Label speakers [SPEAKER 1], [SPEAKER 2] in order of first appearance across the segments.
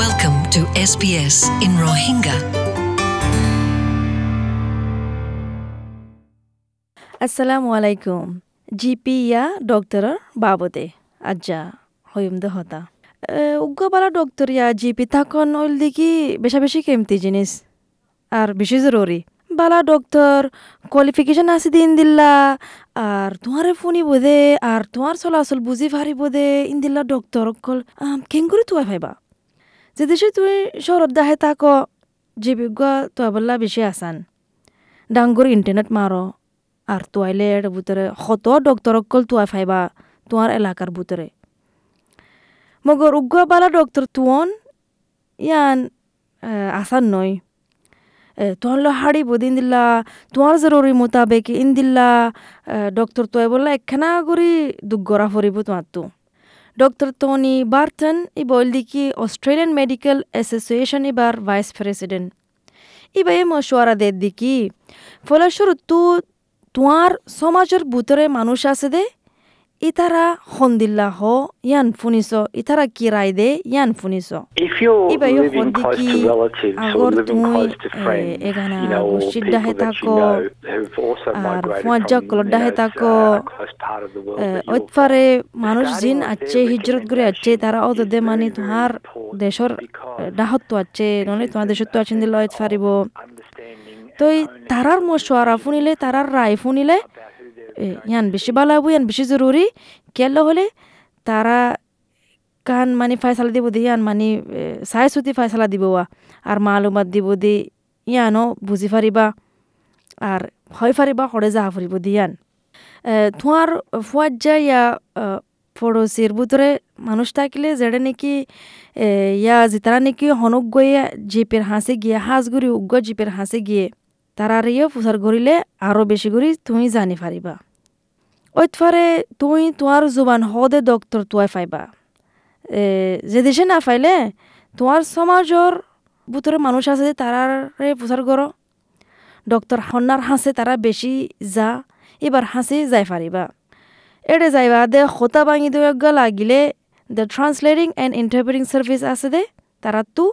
[SPEAKER 1] Welcome to SBS in Rohingya.
[SPEAKER 2] আসসালামু আলাইকুম GP ইয়া ডক্টৰৰ বাবদে আজ্জা হইম হতা উগ্গ বালা ডক্টর ইয়া জিপি থাকন ওইল দেখি বেশা বেশি কেমতি জিনিস আর বেশি জরুরি বালা ডক্টর কোয়ালিফিকেশন আছে দিন দিল্লা আর তোমারে ফোনি বোধে আর তোমার চলাচল বুঝি ফারিব দে ইন দিল্লা ডক্টর অকল কেন করে তুয়া ভাইবা যে দেশে তুই শরৎ দাহে তাক জীবিজ্ঞ তুয়া বললা বেশি আসান ডাঙ্গর ইন্টারনেট মারো আর তোয়াইলের ভিতরে কত ডক্টর অকল তুয়া ফাইবা তোমার এলাকার ভিতরে মগর উগ্র বালা ডক্টর তুয়ন ইয়ান আসান নয়। তোমার লো হাড়ি বদিন দিল্লা তোমার জরুরি মোতাবেক ইন দিল্লা ডক্টর তোয় বললা একখানা করি দুগ্গরা ফরিব তোমার তো ডক্টর টনি বার্টন ই বল দিকি অস্ট্রেলিয়ান মেডিকেল অ্যাসোসিয়েশন এবার ভাইস প্রেসিডেন্ট ইবাই দে দিকি ফলস্বরূপ তু তোমার সমাজের ভিতরে মানুষ আছে দে ইতারা হন্দিল্লা হ ইয়ান ফুনিস ইতারা কি রায় দে ইয়ান ফুনিস
[SPEAKER 3] If you're
[SPEAKER 2] Iba yo
[SPEAKER 3] or
[SPEAKER 2] agor tui, eh, egana
[SPEAKER 3] people
[SPEAKER 2] dahe tako, ar
[SPEAKER 3] from, you
[SPEAKER 2] dahe tako,
[SPEAKER 3] a close part of the world that you're
[SPEAKER 2] ওইতফারে
[SPEAKER 3] from.
[SPEAKER 2] মানুষ
[SPEAKER 3] Starting
[SPEAKER 2] জিন
[SPEAKER 3] with
[SPEAKER 2] আচ্ছে
[SPEAKER 3] their
[SPEAKER 2] হিজরত করে আচ্ছে তারা
[SPEAKER 3] recommendation
[SPEAKER 2] অদদে
[SPEAKER 3] is
[SPEAKER 2] মানে
[SPEAKER 3] very, very
[SPEAKER 2] তোমার
[SPEAKER 3] important
[SPEAKER 2] দেশর
[SPEAKER 3] because
[SPEAKER 2] ডাহত আছে নহলে তোমার দেশত তো তারার মশওয়ারা ফুনিলে তারার রায় ফুনিলে ইয়ান বেশি ভালো হব ইয়ান বেশি জরুরি। কেল হলে তারা কান মানে ফয়সালা দিব দি, ইয়ান মানে চাই চুতি ফয়সালা দিব আর মালুমাত দিব দি, ইয়ানো বুঝি ফারিবা। আর হয় ফারিবা সরে যাহা ফুরিব দি, ইয়ান। তোমার ফুয়াত যায় ইয়া পড়োশির ভিতরে মানুষ থাকিলে যেটা নাকি ইয়া যেতারা নাকি হনক গিয়ে জিপের হাসে গিয়ে হাঁস গুড়ি উগ্র জিপের হাসে গিয়ে তারার ইয়ে ফুসার করিলে আরও বেশি করে তুমি জানি ফারিবা ওইতফারে তুই তোমার জুবান হদে ডক্টর তুয়াই ফাইবা যে দেশে না ফাইলে তোমার সমাজর ভিতরে মানুষ আছে যে তারারে প্রচার করো ডক্টর হন্নার হাসে তারা বেশি যা এবার হাসি যাই ফারিবা এড়ে যাইবা দে হতা ভাঙি দেওয়া লাগিলে the translating and interpreting service আছে দে তারা তো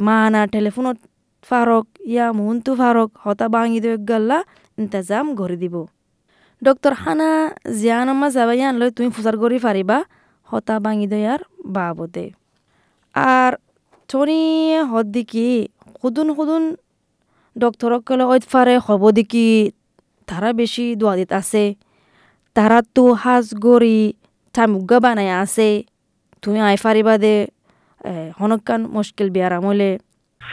[SPEAKER 2] মানা টেলিফোনত ফারক ইয়া মুহন্তু ফারক হতা ভাঙি দেওয়া ইন্তজাম করে দিব ডক্টর হানা জিয়ানামা যাবাইয়ান লয় তুমি ফুসার করি ফারিবা হতা ভাঙি দেয়ার বাবদে আর টনি হদ দিকি সুদুন সুদুন ডক্টরক কলে ফারে হব দিকি তারা বেশি দোয়াদিত আছে তারা তো হাজ গড়ি টামুগা বানাই আছে তুমি আই ফারিবা দে হনকান মুশকিল বিয়ার আমলে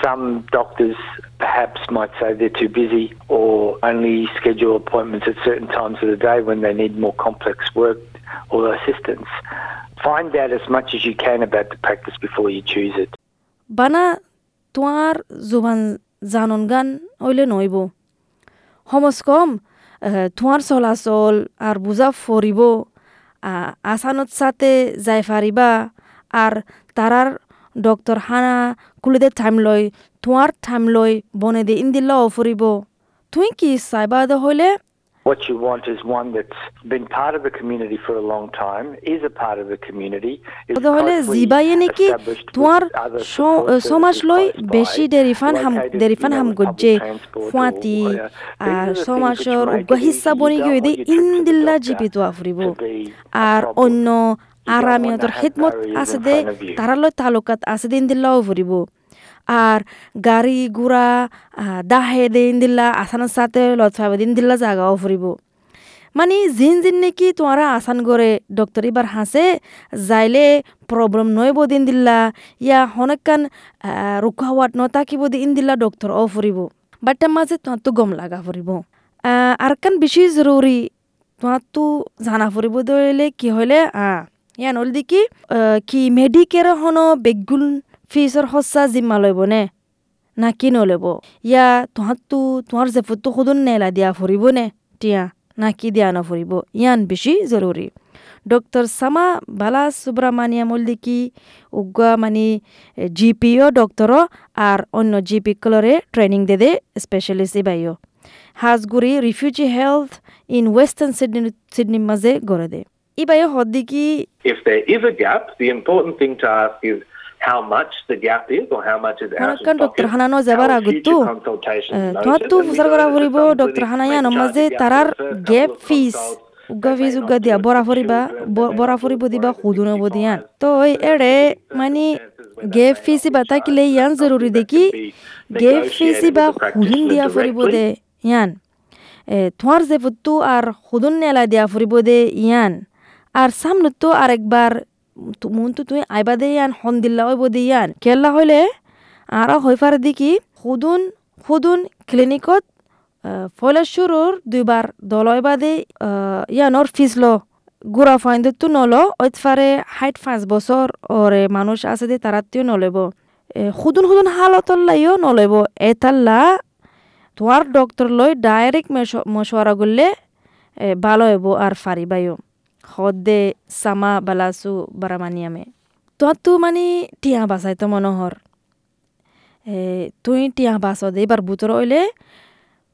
[SPEAKER 3] Some doctors perhaps might say they're too busy or only schedule appointments at certain times of the day when they need more complex work or assistance. Find out as much as you can about the practice before you choose it.
[SPEAKER 2] Bana tuar zuban zanongan oile noibo. Homos kom eh, tuar solasol ar buza foribo eh, asanot sate zaifariba ar tarar doctor হানা কুলিদের time লয় তোমার time লয় বনে দে ইন্দিল্লা ফুরিব তুই কি চাইবা দে হইলে
[SPEAKER 3] What you want is one that's been part of the community for a long time, is a part of the community, closely
[SPEAKER 2] জিবাইয়ে নাকি তোমার সমাজ লই বেশি দেরিফান হাম দেরিফান হাম গজ্জে ফুয়াতি
[SPEAKER 3] uh,
[SPEAKER 2] আর
[SPEAKER 3] it
[SPEAKER 2] হিচ্ছা
[SPEAKER 3] easy.
[SPEAKER 2] বনি
[SPEAKER 3] You
[SPEAKER 2] গৈ
[SPEAKER 3] don't
[SPEAKER 2] they
[SPEAKER 3] want your trip to
[SPEAKER 2] ইন্দিল্লা
[SPEAKER 3] doctor
[SPEAKER 2] আফরিব আর অন্য
[SPEAKER 3] To have
[SPEAKER 2] খিদমত আছে দে. তারালৈ তালুকাত আছে দে ইন্দিল্লাও ফুরিব আর গাড়ি গুড়া আহ, দাহে দে ইন্দিল্লা আসানের সাথে লতফাবে দিন দিল্লা জাগাও ফুরিব মানে জিন জিন নাকি তোমারা আসান করে ডক্টর এবার হাসে যাইলে প্রবলেম নইব দিন দিল্লা ইয়া হনকান রুকা হওয়াত নতাকিব দিন দিল্লা ডক্টর ও ফুরিব বাট্টা মাঝে তোমার তো গম লাগা ফুরিব আর কান বেশি জরুরি তোমার তো জানা ফুরিব দইলে কি হইলে আ ইয়া নল দিকি আহ, কি মেডিকের হন বেগুন ফিসর হসা জিম্মা লইব নে? না কি নলব ইয়া তোমার তো তোমার ফুটো নেলা দিয়া ফুরিব নে? টিয়া না কি দিয়া নফুরিব ইয়ান বেশি জরুরি ডক্টর সামা বালা সুব্রমানিয়াম দিকি উগা মানে জিপিও ডক্টর আর অন্য জিপি কলরে ট্রেনিং দে দে স্পেশালিস্ট ইবাইও Hajguri refugee health in western Sydney Sydney মাঝে গড়ে দে। ইবাইও হদ্দিকি
[SPEAKER 4] If there is a gap, the important thing to ask is how much the gap is or how much is out of pocket.
[SPEAKER 2] Hanano যাবার
[SPEAKER 4] Our
[SPEAKER 2] আগতো তোহাতো ফুসার করা
[SPEAKER 4] that
[SPEAKER 2] doctor Hanaya নমাজে তারার
[SPEAKER 4] of
[SPEAKER 2] ফিস. উগা ফিস উগা দিয়া বরা ফুরিবা বরা ফুরিব দিবা খুদুনো বদিয়ান
[SPEAKER 4] 65.
[SPEAKER 2] তো এড়ে মানে গেপ ফিসি বাতা কিলে ইয়ান জরুরি দেখি গেপ ফিসি বা খুদুন দিয়া ফুরিব দে ইয়ান তোমার যে ফুটু আর খুদুন নেলা দিয়া ফুরিব দে ইয়ান আর সামনে আর একবার মুনতো তুই আইবা দে ইয়ান হন দিল্লা হইব দে ইয়ান কেলা হইলে আর হই পারে দেখি খুদুন খুদুন ক্লিনিকত ফলে শুরুর দুইবার দলয় বাদে ইয়ানোর ফিস ল গুড়া ফাইন্দতো নল ওইতফারে হাইট পাঁচ বছর ওরে মানুষ আছে দে তারাতেও নলেব খুদুন খুদুন হালতর লাইও নলেব এতাল্লা তোমার ডক্টর লই ডাইরেক্ট মশওয়ারা করলে ভালো হইব আর ফারিবাইও। হদে সামা বালাসু বারামানিয়ামে। তোমার তো মানে টিয়া বাসাই তো মনোহর। তুই টিয়া বাস দে এবার বুতর হইলে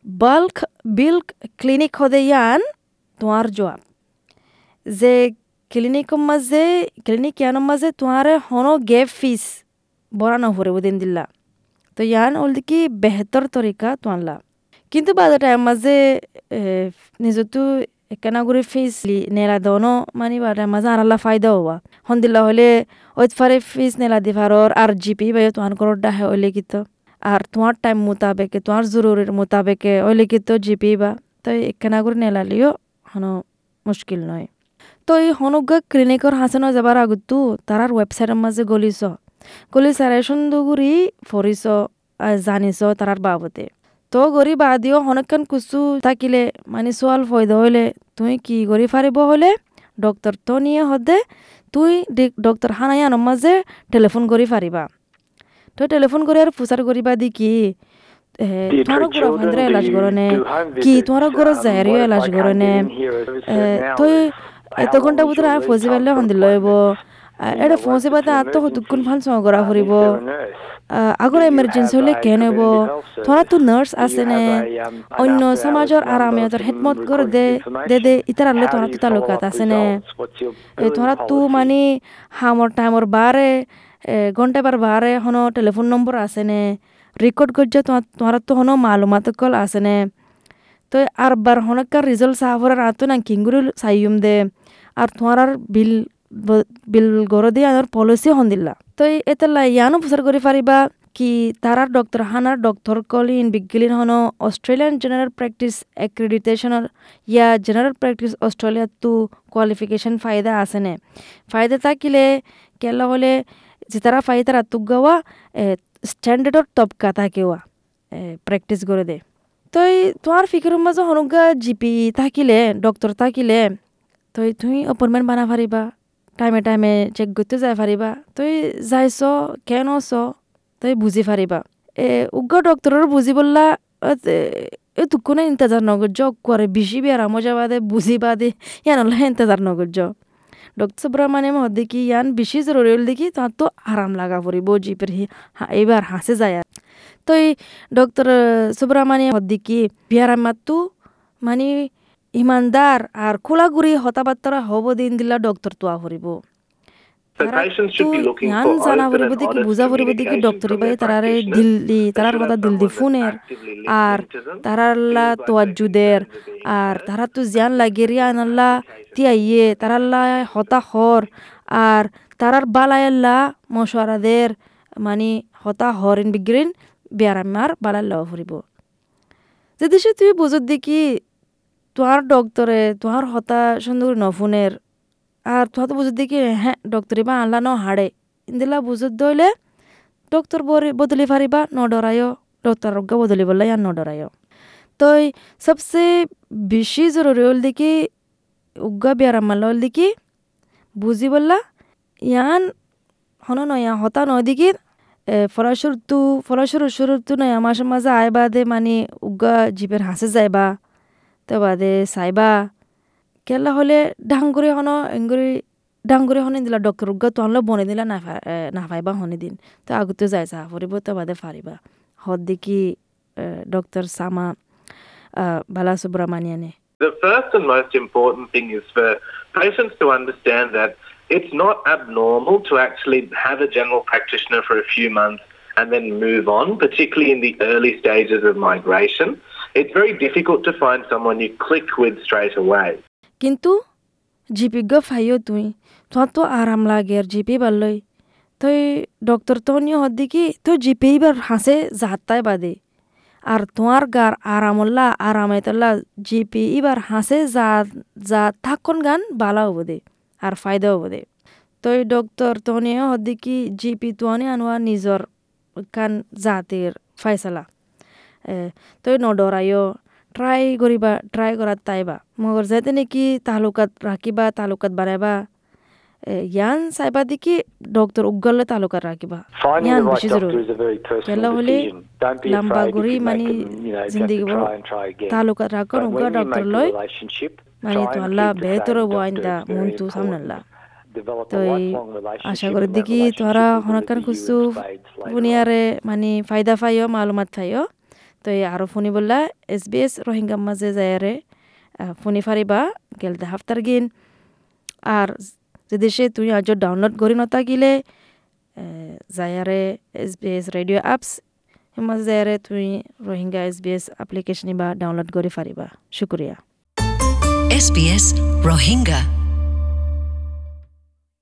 [SPEAKER 2] বাল্ক বিল্ক ক্লিনিক হদে ইয়ান তোমার জবাব যে ক্লিনিকৰ মাঝে, ক্লিনিক ইয়ানোর মাঝে তোমারে হনো গেপ ফিস বড়া নহরে দিন দিল্লা। তো ইয়ান ওল কি বেহতর তরিকা তোয়ানলা কিন্তু বাদ টাইম মাঝে নিজতো দনো মানে টাইম মাঝে আনাল্লা ফায়দা হওয়া হন দিল্লা হলে ওইত ফারে ফিস নেলা দিফারর আর জিপি বাই তোহান করর ডাহে ওইলে কিতো আর তোমার টাইম মোতাবেকে তোমার জরুরির মোতাবেকে ওইলে কিতো জিপি বা তো একানা করে নেলালিও হনো মুশকিল নয় তো এই হনুগা ক্লিনিকর হাসানো যাবার আগতো তারার ওয়েবসাইটের মাঝে গলিস গলি সারে সুন্দরগুড়ি ফরিস জানিস তারার বাবতে তো গরি বাদিও হনকান কুসু থাকিলে মানে সোয়াল ফয়দা হইলে, তুই কি গরি ফারিব হলে ডক্টর তো নিয়ে হদে, তুই ডক্টর হানায়ানোর মাঝে টেলিফোন করি ফারিবা। তো টেলিফোন করে আর ফুসার করিবা দি কি? তোমার ঘর এলাজ করনে কি তোমার ঘর জায়রিও এলাজ করনে তুই এত ঘণ্টা ভিতরে আর ফজি পারলে সন্দি লইব। এটা ফসি পাতে আর তো দুক্ষণ ফান সগরা ফুরিব আগৰ এমাৰ্জেঞ্চি হ'লে কেন হ'ব? ধৰা তো নাৰ্ছ আছেনে অন্য সমাজৰ আৰামে তোৰ হেডমত কৰে দে দে দে ইটাৰ আলে ধৰা তো তালুকাত আছেনে ধৰা তো মানে হামৰ টাইমৰ বাৰে ঘণ্টাবাৰ বাৰে হনো টেলিফোন নম্বৰ আছেনে রেকর্ড করছে তোমার তো হনো মালুমাত কল আসেনে তো আর বার হনকার রিজাল্ট সাহাফর আতো না কিঙ্গুরি সাইম দে। আর তোমার বিল বিল গর দিয়ে আনার পলিসি হন দিলা তো এতেলা ইয়ানো প্রচার করে পারিবা কি তারার ডক্টর হানার ডক্টর কলিন বিজ্ঞলিন হনো অস্ট্রেলিয়ান জেনারেল প্র্যাকটিস অ্যাক্রেডিটেশনের ইয়া জেনারেল প্র্যাকটিস অস্ট্রেলিয়া তু কোয়ালিফিকেশন ফায়দা আসেনে ফায়দা থাকিলে কেলা? হলে যে তারা ফাই তারা তুগাওয়া স্ট্যান্ডার্ডর তবকা থাকেওয়া প্র্যাকটিস করে দে। তই তোমার ফিকির মাঝে হনুগা, জিপি থাকিলে ডক্টর থাকিলে তই তুমি অপয়েন্টমেন্ট বানা পারিবা টাইমে টাইমে চেক করতে যাই পারিবা তই যাইছ কেন চ তই বুঝি পারিবা এ উগ্র ডক্টরের বুঝি বললা এ তুকুনে ইন্তজার নগর্য করে বেশি বেড়া মজা বাদে বুঝি বাদে ইয়ানল্লা ইন্তজার নগর্য ডক্টর সুব্রহ্মণ্যম দেখি ইয়ান বেশি জরুরি হল দেখি তার তো আরাম লাগা পড়িব জিপের হি এবার হাসে যায় আর তো এই ডক্টর দেখি বিয়ার মাতু মানে ইমানদার আর খোলাগুড়ি হতাবার্তারা হব দিন দিলা জ্ঞান জানা দেখি দেখি বাই দিল্লি কথা দিল্লি ফোনের আর তারাল্লা তোয়াজুদের আর তারা তো জিয়ান লাগেরিয়া আনাল্লা তিয়া ইয়ে তারাল্লা হতা হর আর তারার বালায়াল্লা মশওয়ারাদের মানে হতা হরিন বিগ্রিন বেয়ারামার বালাল্লা ফুরিব যদি সে তুই বুঝত দেখি তোহার ডক্টরে তোহার হতা সুন্দর নফুনের, আর তোহা তো বুঝত দেখি হ্যাঁ ডক্টরি বা আনলা ন হাড়ে। ইন্দিলা বুঝত দইলে ডক্টর বদলি ফারিবা ন ডরায়ও ডক্টর রোগ্য বদলি বললে ইয়ান ন ডরায়ও তই সবসে বেশি জরুরি হল দেখি উগ্গা বিয়ারামাল হল দেখি বুঝি বললা, ইয়ান হন নয়া, হতা নয় দেখি ফরাসুর তু ফরাসুর শুরুর তু নয়া মাসের মাঝে আয় বাদে মানে উগ্গা জিপের হাসে যাইবা। তো বাদে চাইবা কেলা হলে ডাঙ্গুরি হন এঙ্গুরি ডাঙ্গুরি হনে দিলা ডক্টর উগ্গা তো হলে বনে দিলা না পাইবা হনে দিন তো আগতে যাই চা ফুরিব তো বাদে ফারিবা হদ দেখি ডক্টর সামা বালা সুব্রহ্মণ্যনে
[SPEAKER 4] The first and most important thing is for patients to understand that It's not abnormal to actually have a general practitioner for a few months and then move on, particularly in the early stages of migration. It's very difficult to find someone you click with straight away.
[SPEAKER 2] কিন্তু জিপিগ ফাইও তুই তো আরাম লাগে আর GP বাল্লই তুই doctor তো নিয়ে হদ্দি কি, তুই জিপি এবার হাসে যাত্তায় বাদে। আর তোমার গার আরামল্লা, আরামাইতল্লা জিপি এবার হাসে যা যা থাকুন গান বালা হব দে আর ফায়দা হব দে তই ডক্টর তো নিয়ে হদ্দি কি, জিপি তোয়ানি আনোয়া নিজর কান জাতির ফাইসালা। তই নডরাইও ট্রাই করিবা ট্রাই করাত তাইবা মগর যাতে নাকি তালুকাত রাখিবা তালুকাত বানাইবা ইয়ান চাইবা দেখি ডক্টর উগলে তালুকাত রাখিবা ইয়ান
[SPEAKER 3] a very
[SPEAKER 2] কেলা হলে লম্বা
[SPEAKER 3] if
[SPEAKER 2] মানে
[SPEAKER 3] make them, you know, you have to
[SPEAKER 2] জিন্দিগি বড়
[SPEAKER 3] try and try again.
[SPEAKER 2] তালুকাত রাখন
[SPEAKER 3] But
[SPEAKER 2] উগা
[SPEAKER 3] when you
[SPEAKER 2] doctor
[SPEAKER 3] make a
[SPEAKER 2] লয়
[SPEAKER 3] relationship,
[SPEAKER 2] মানে
[SPEAKER 3] try
[SPEAKER 2] তো
[SPEAKER 3] and
[SPEAKER 2] আল্লাহ
[SPEAKER 3] keep the
[SPEAKER 2] বেহতর
[SPEAKER 3] same
[SPEAKER 2] ওয়াইন
[SPEAKER 3] doctor.
[SPEAKER 2] দা
[SPEAKER 3] It's very
[SPEAKER 2] মন্তু
[SPEAKER 3] important.
[SPEAKER 2] সামনাল্লাহ
[SPEAKER 3] Develop a
[SPEAKER 2] তই আশা করি দেখি তোরা হনকান খুঁজছো. বুনিয়ারে মানে ফায়দা ফাইও মালুমাত ফাইও তই আরও ফোনি বললা এস বি এস রোহিঙ্গা মাঝে যায়ারে ফোনি ফারিবা গেলতে হাফতার গিন। আর যদি সে তুই আজ ডাউনলোড করি নতাকিলে যায়ারে S B S radio apps হিমাজ যায়ারে তুই Rohingya S B S application বা ডাউনলোড করে ফারিবা। শুক্রিয়া।
[SPEAKER 1] SBS Rohingya.